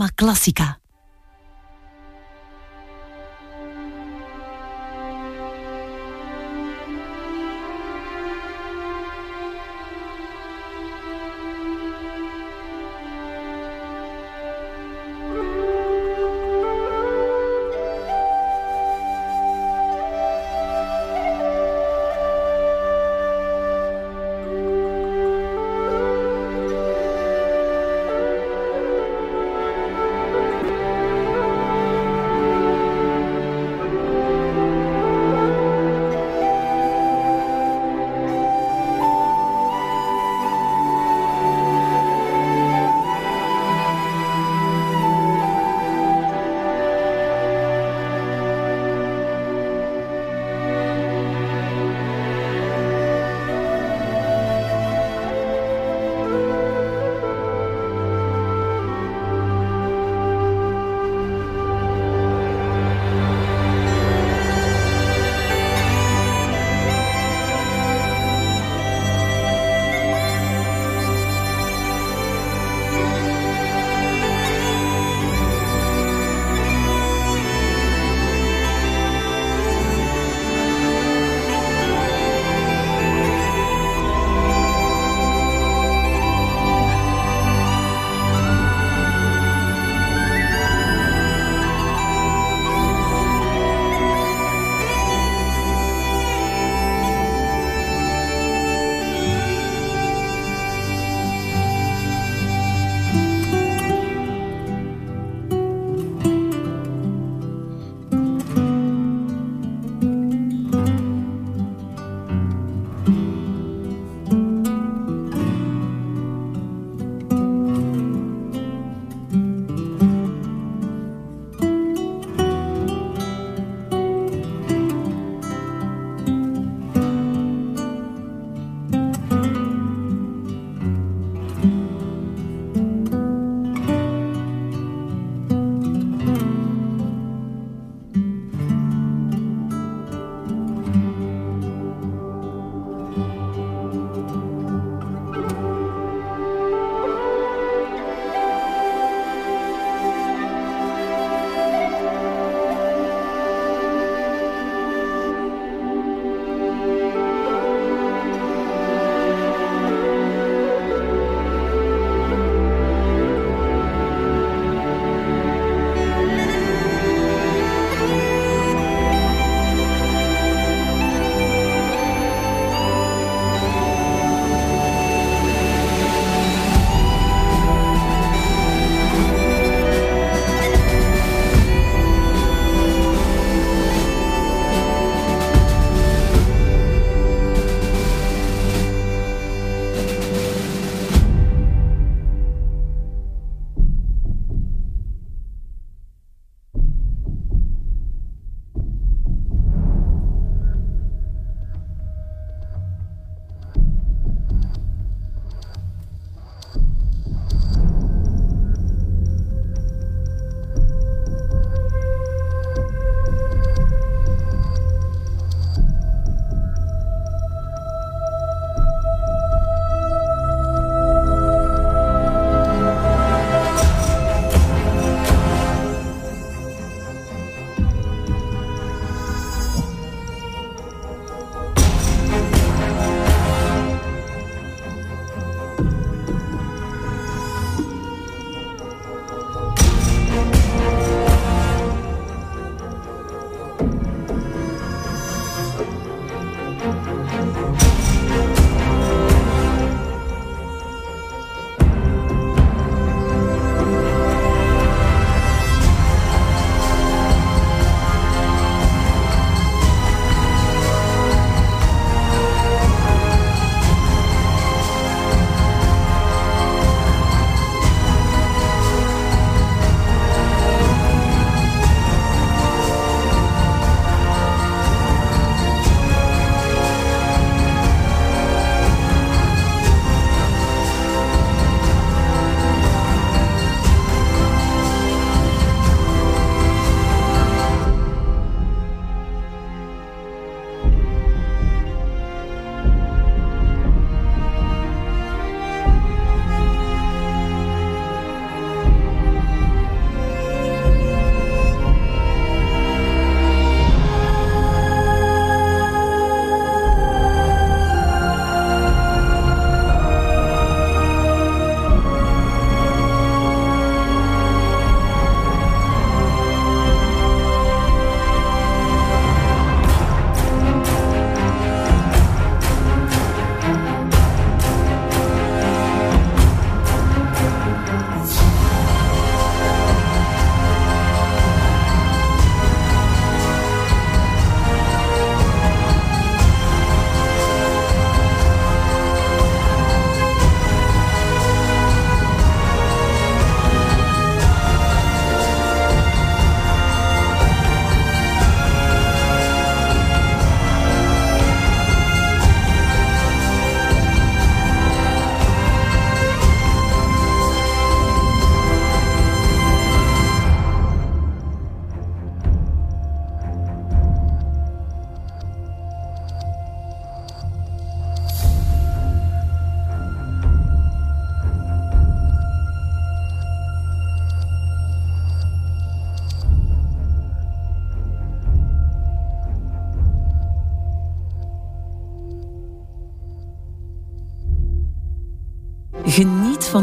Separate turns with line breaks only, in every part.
Cinema Classica.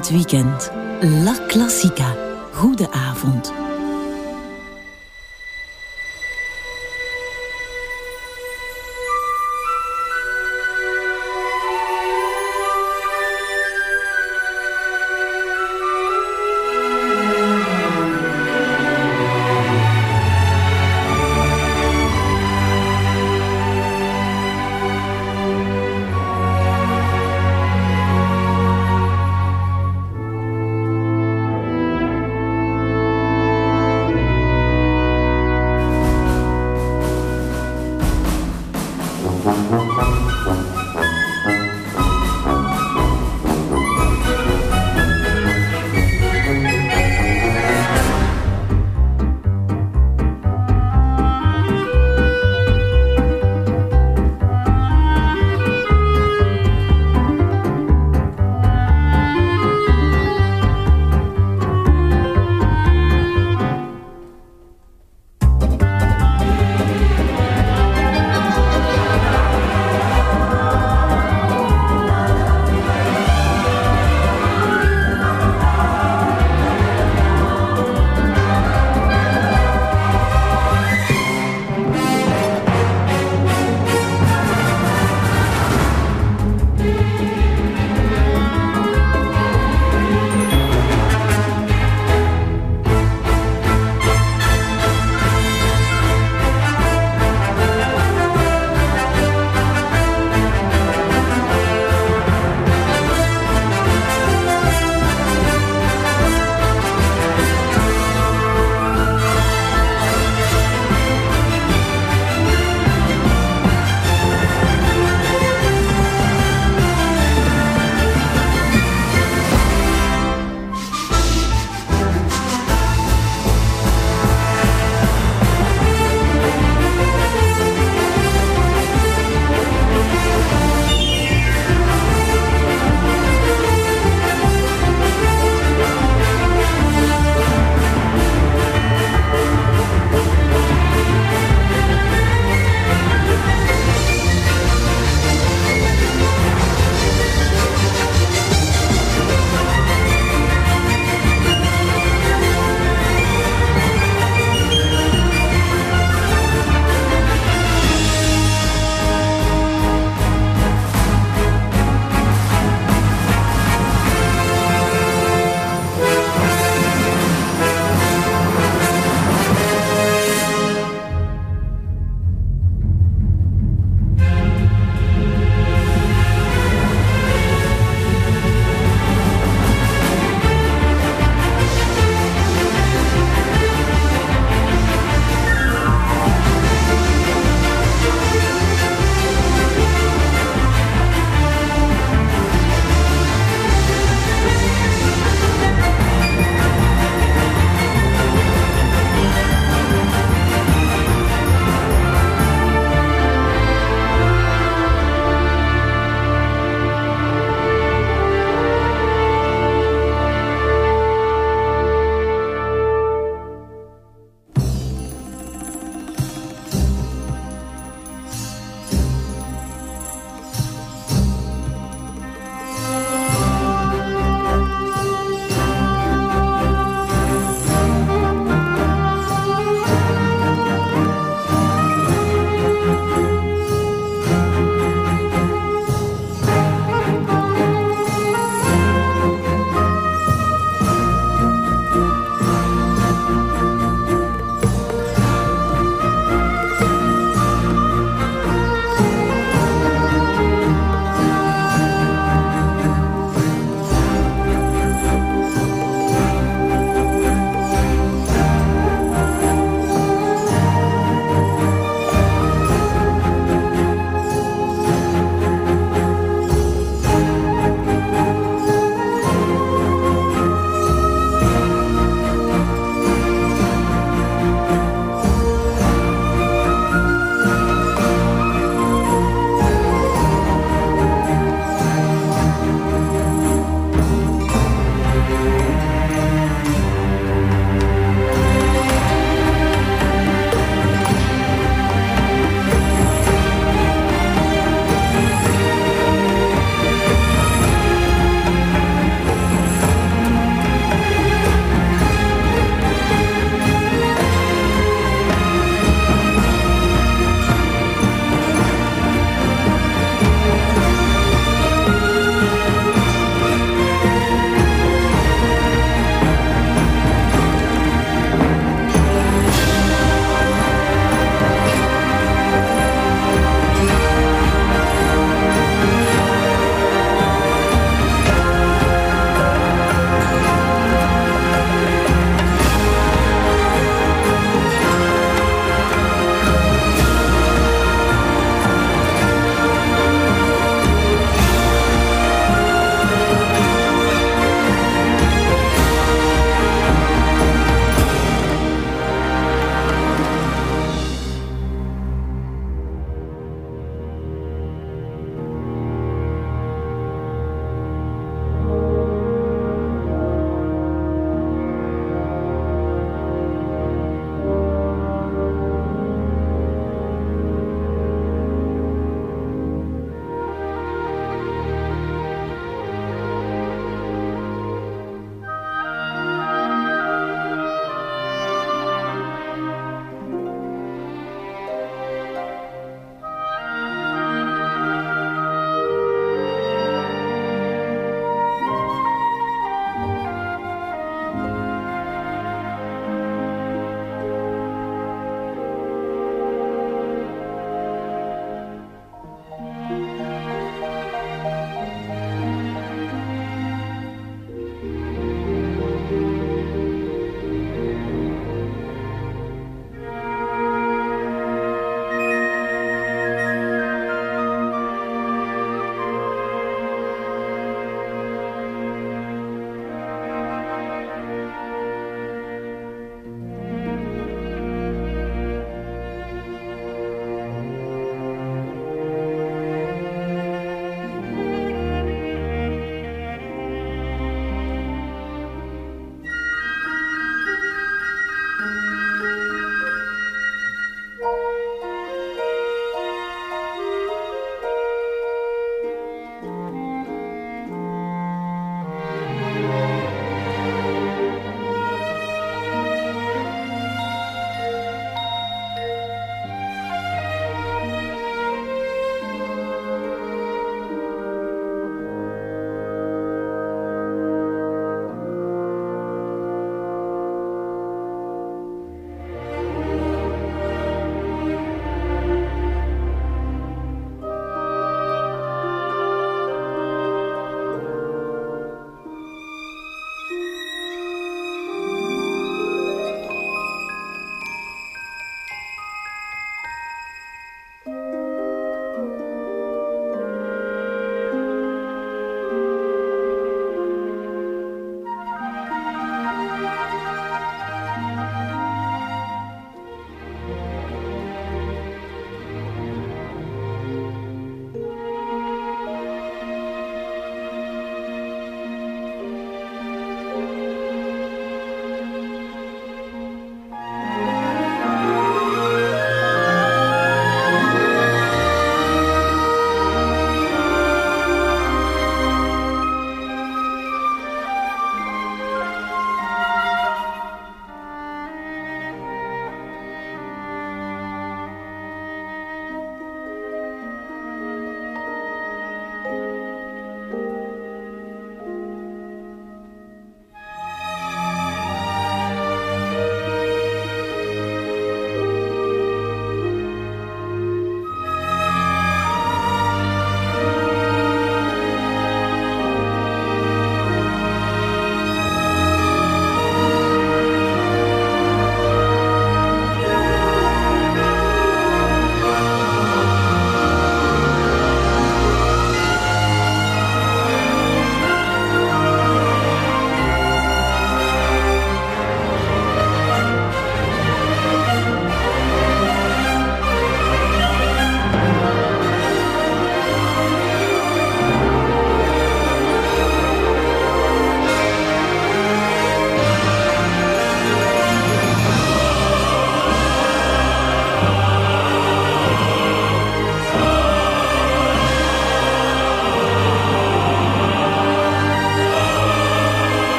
Het weekend. La Classica. Goede avond.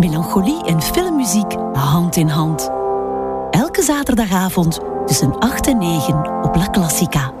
Melancholie en filmmuziek hand in hand. Elke zaterdagavond tussen 8 en 9 op La Classica.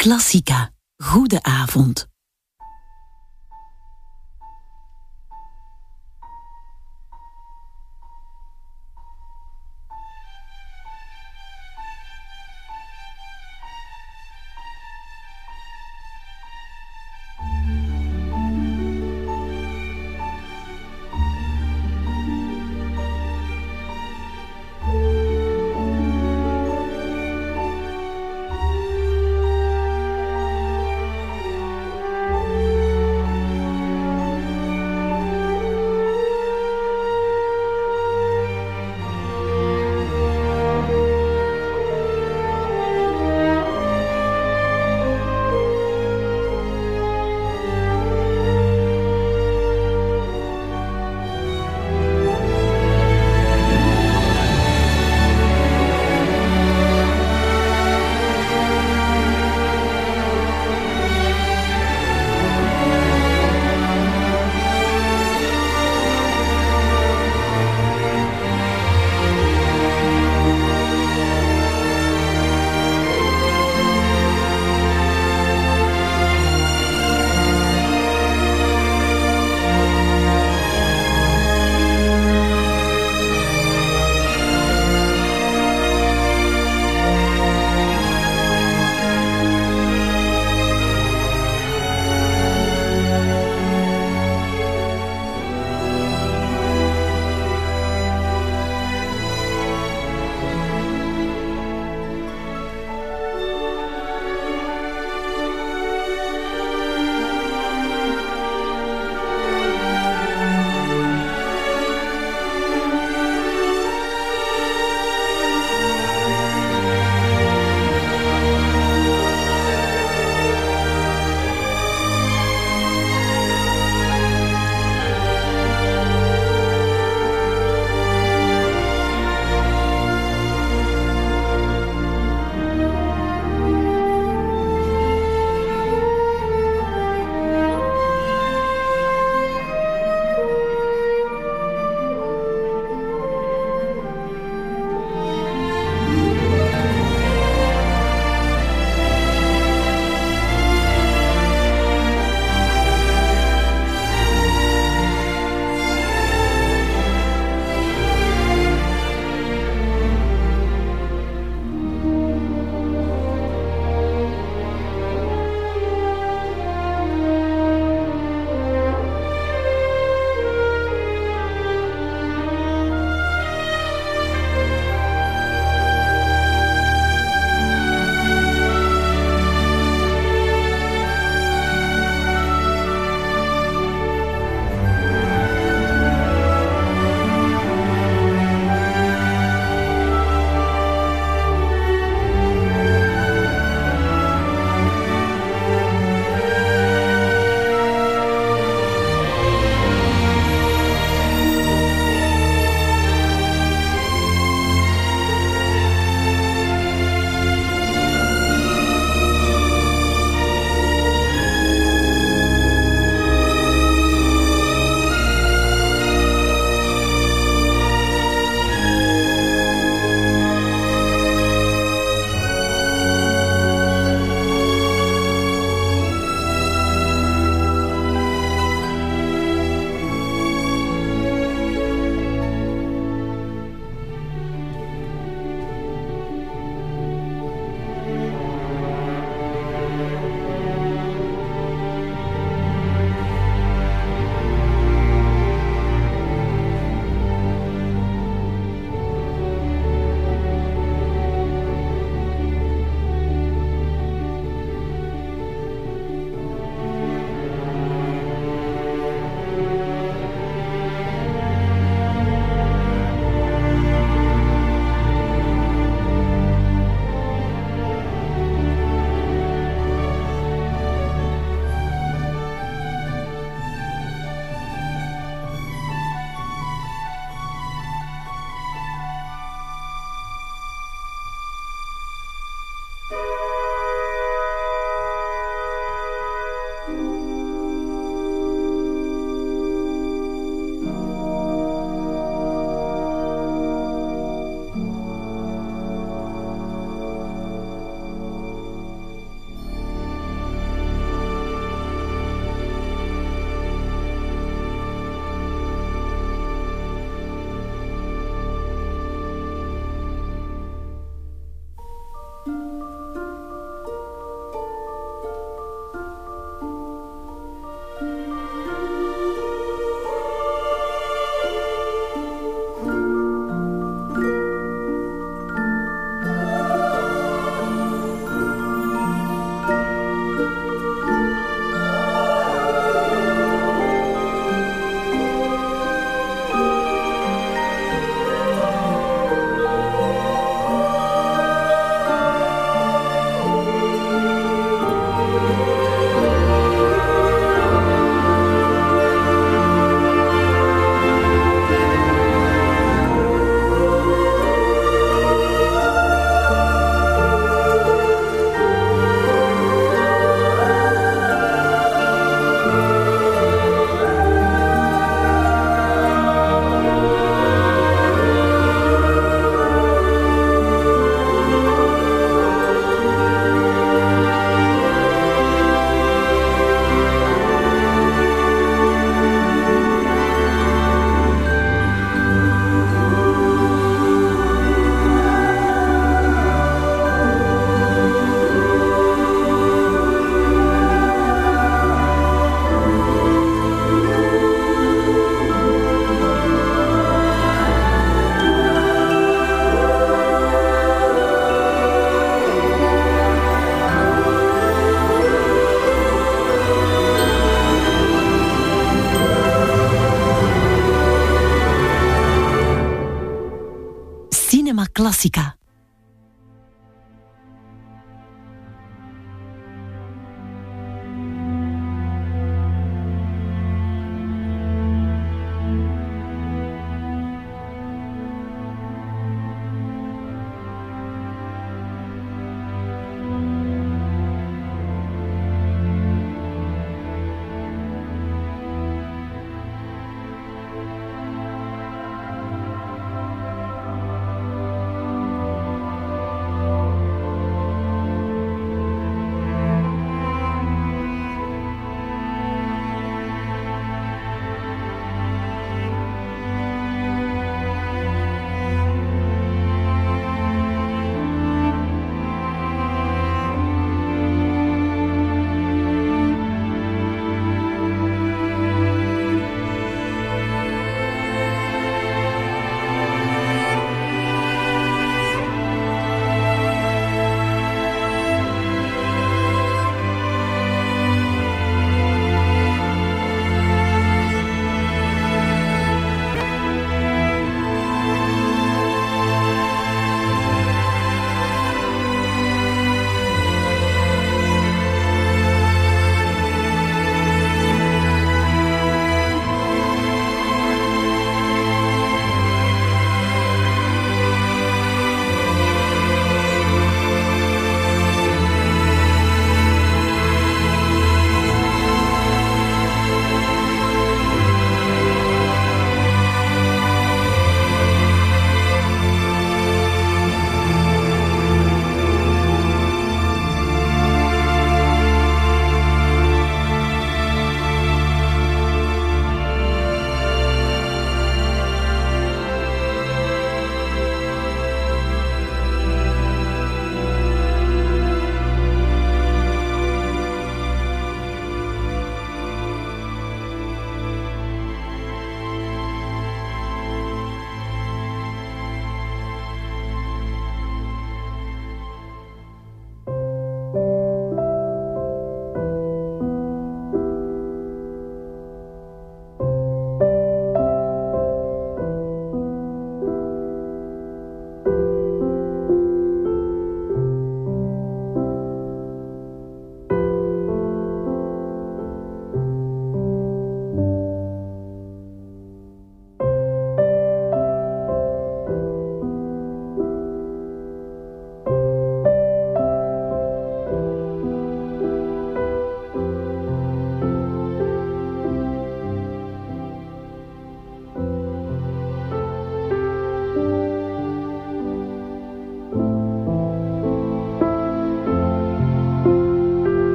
La Classica. Goede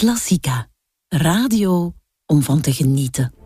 La Classica. Radio om van te genieten.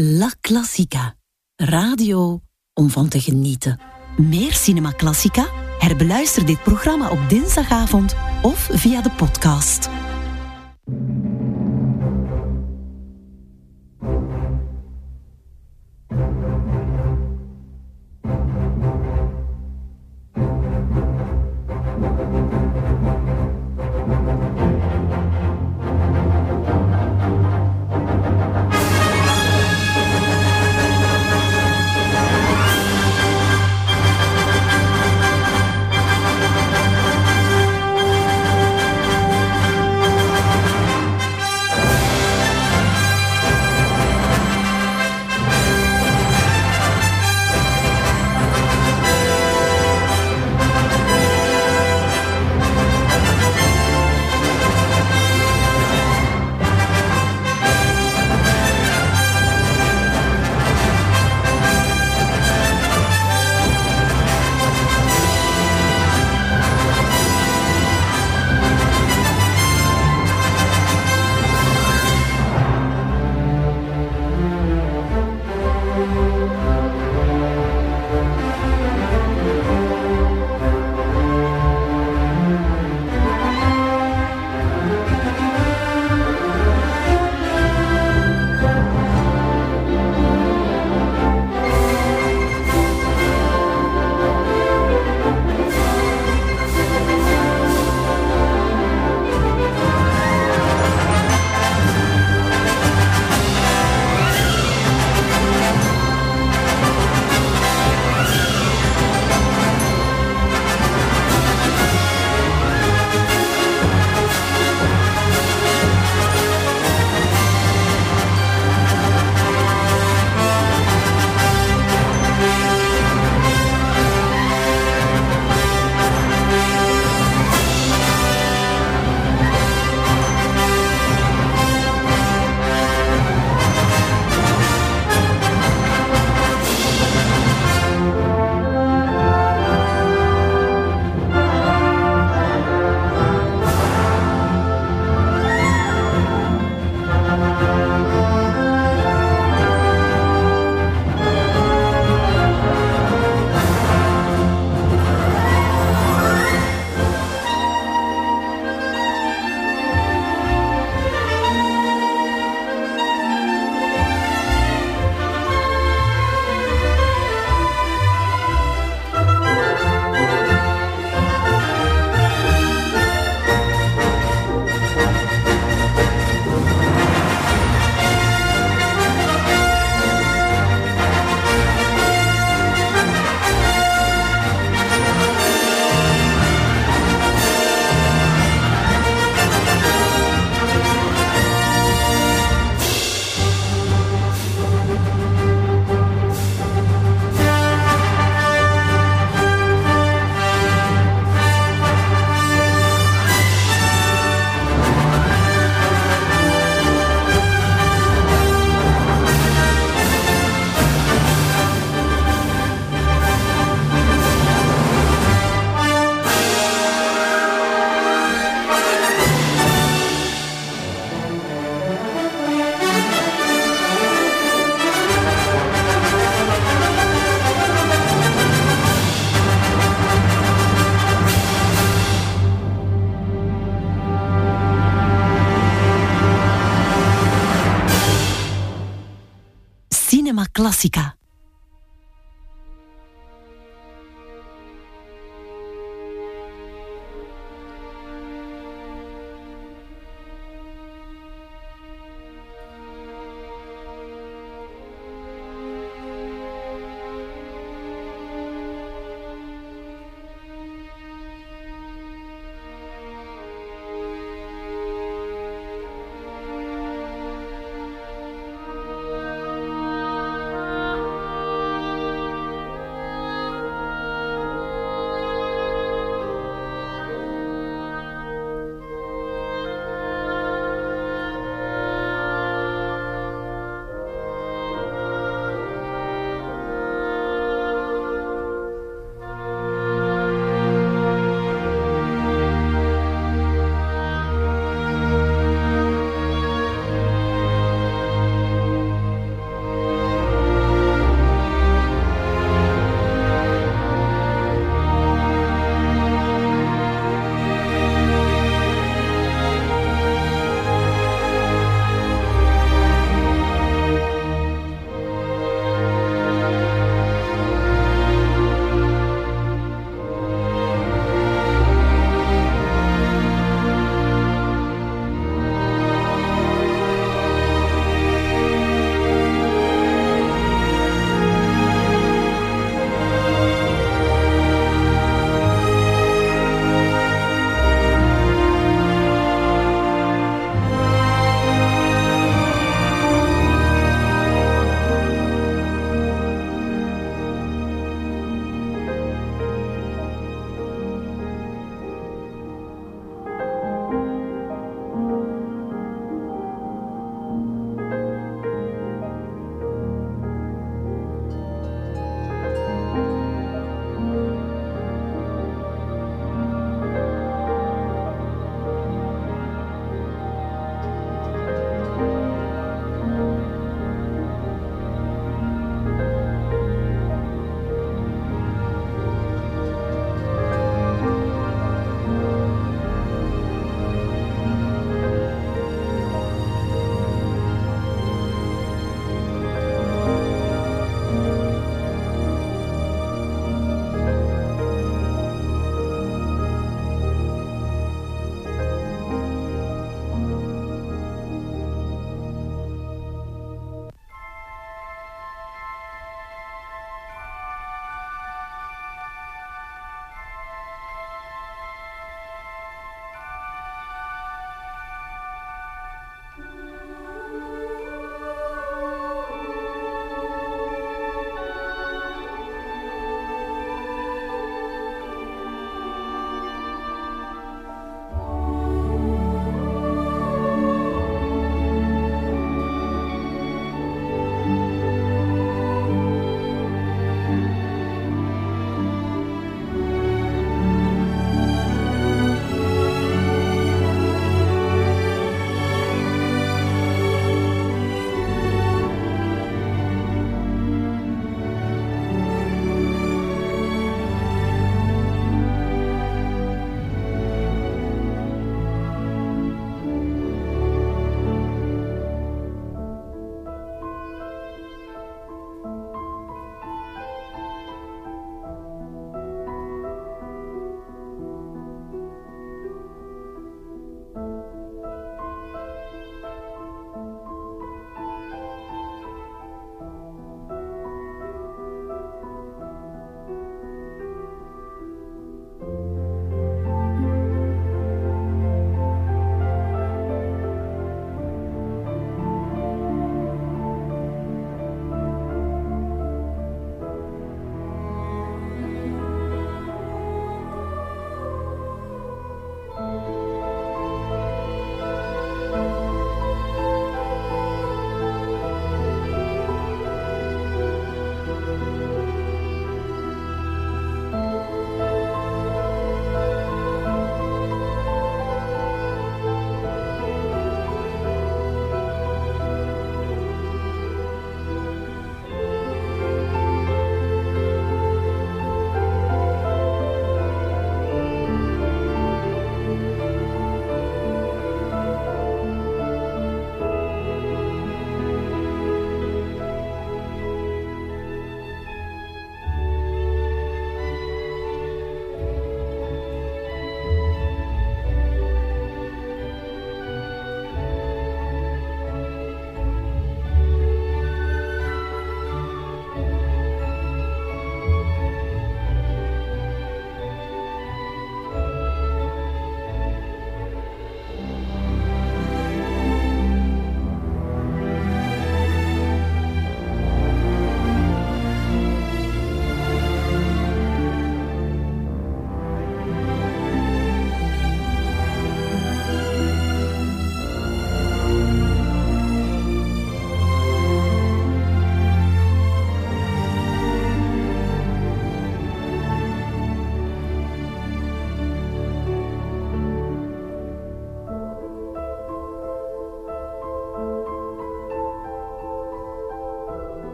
La Classica. Radio om van te genieten. Meer Cinema Classica? Herbeluister dit programma op dinsdagavond of via de podcast.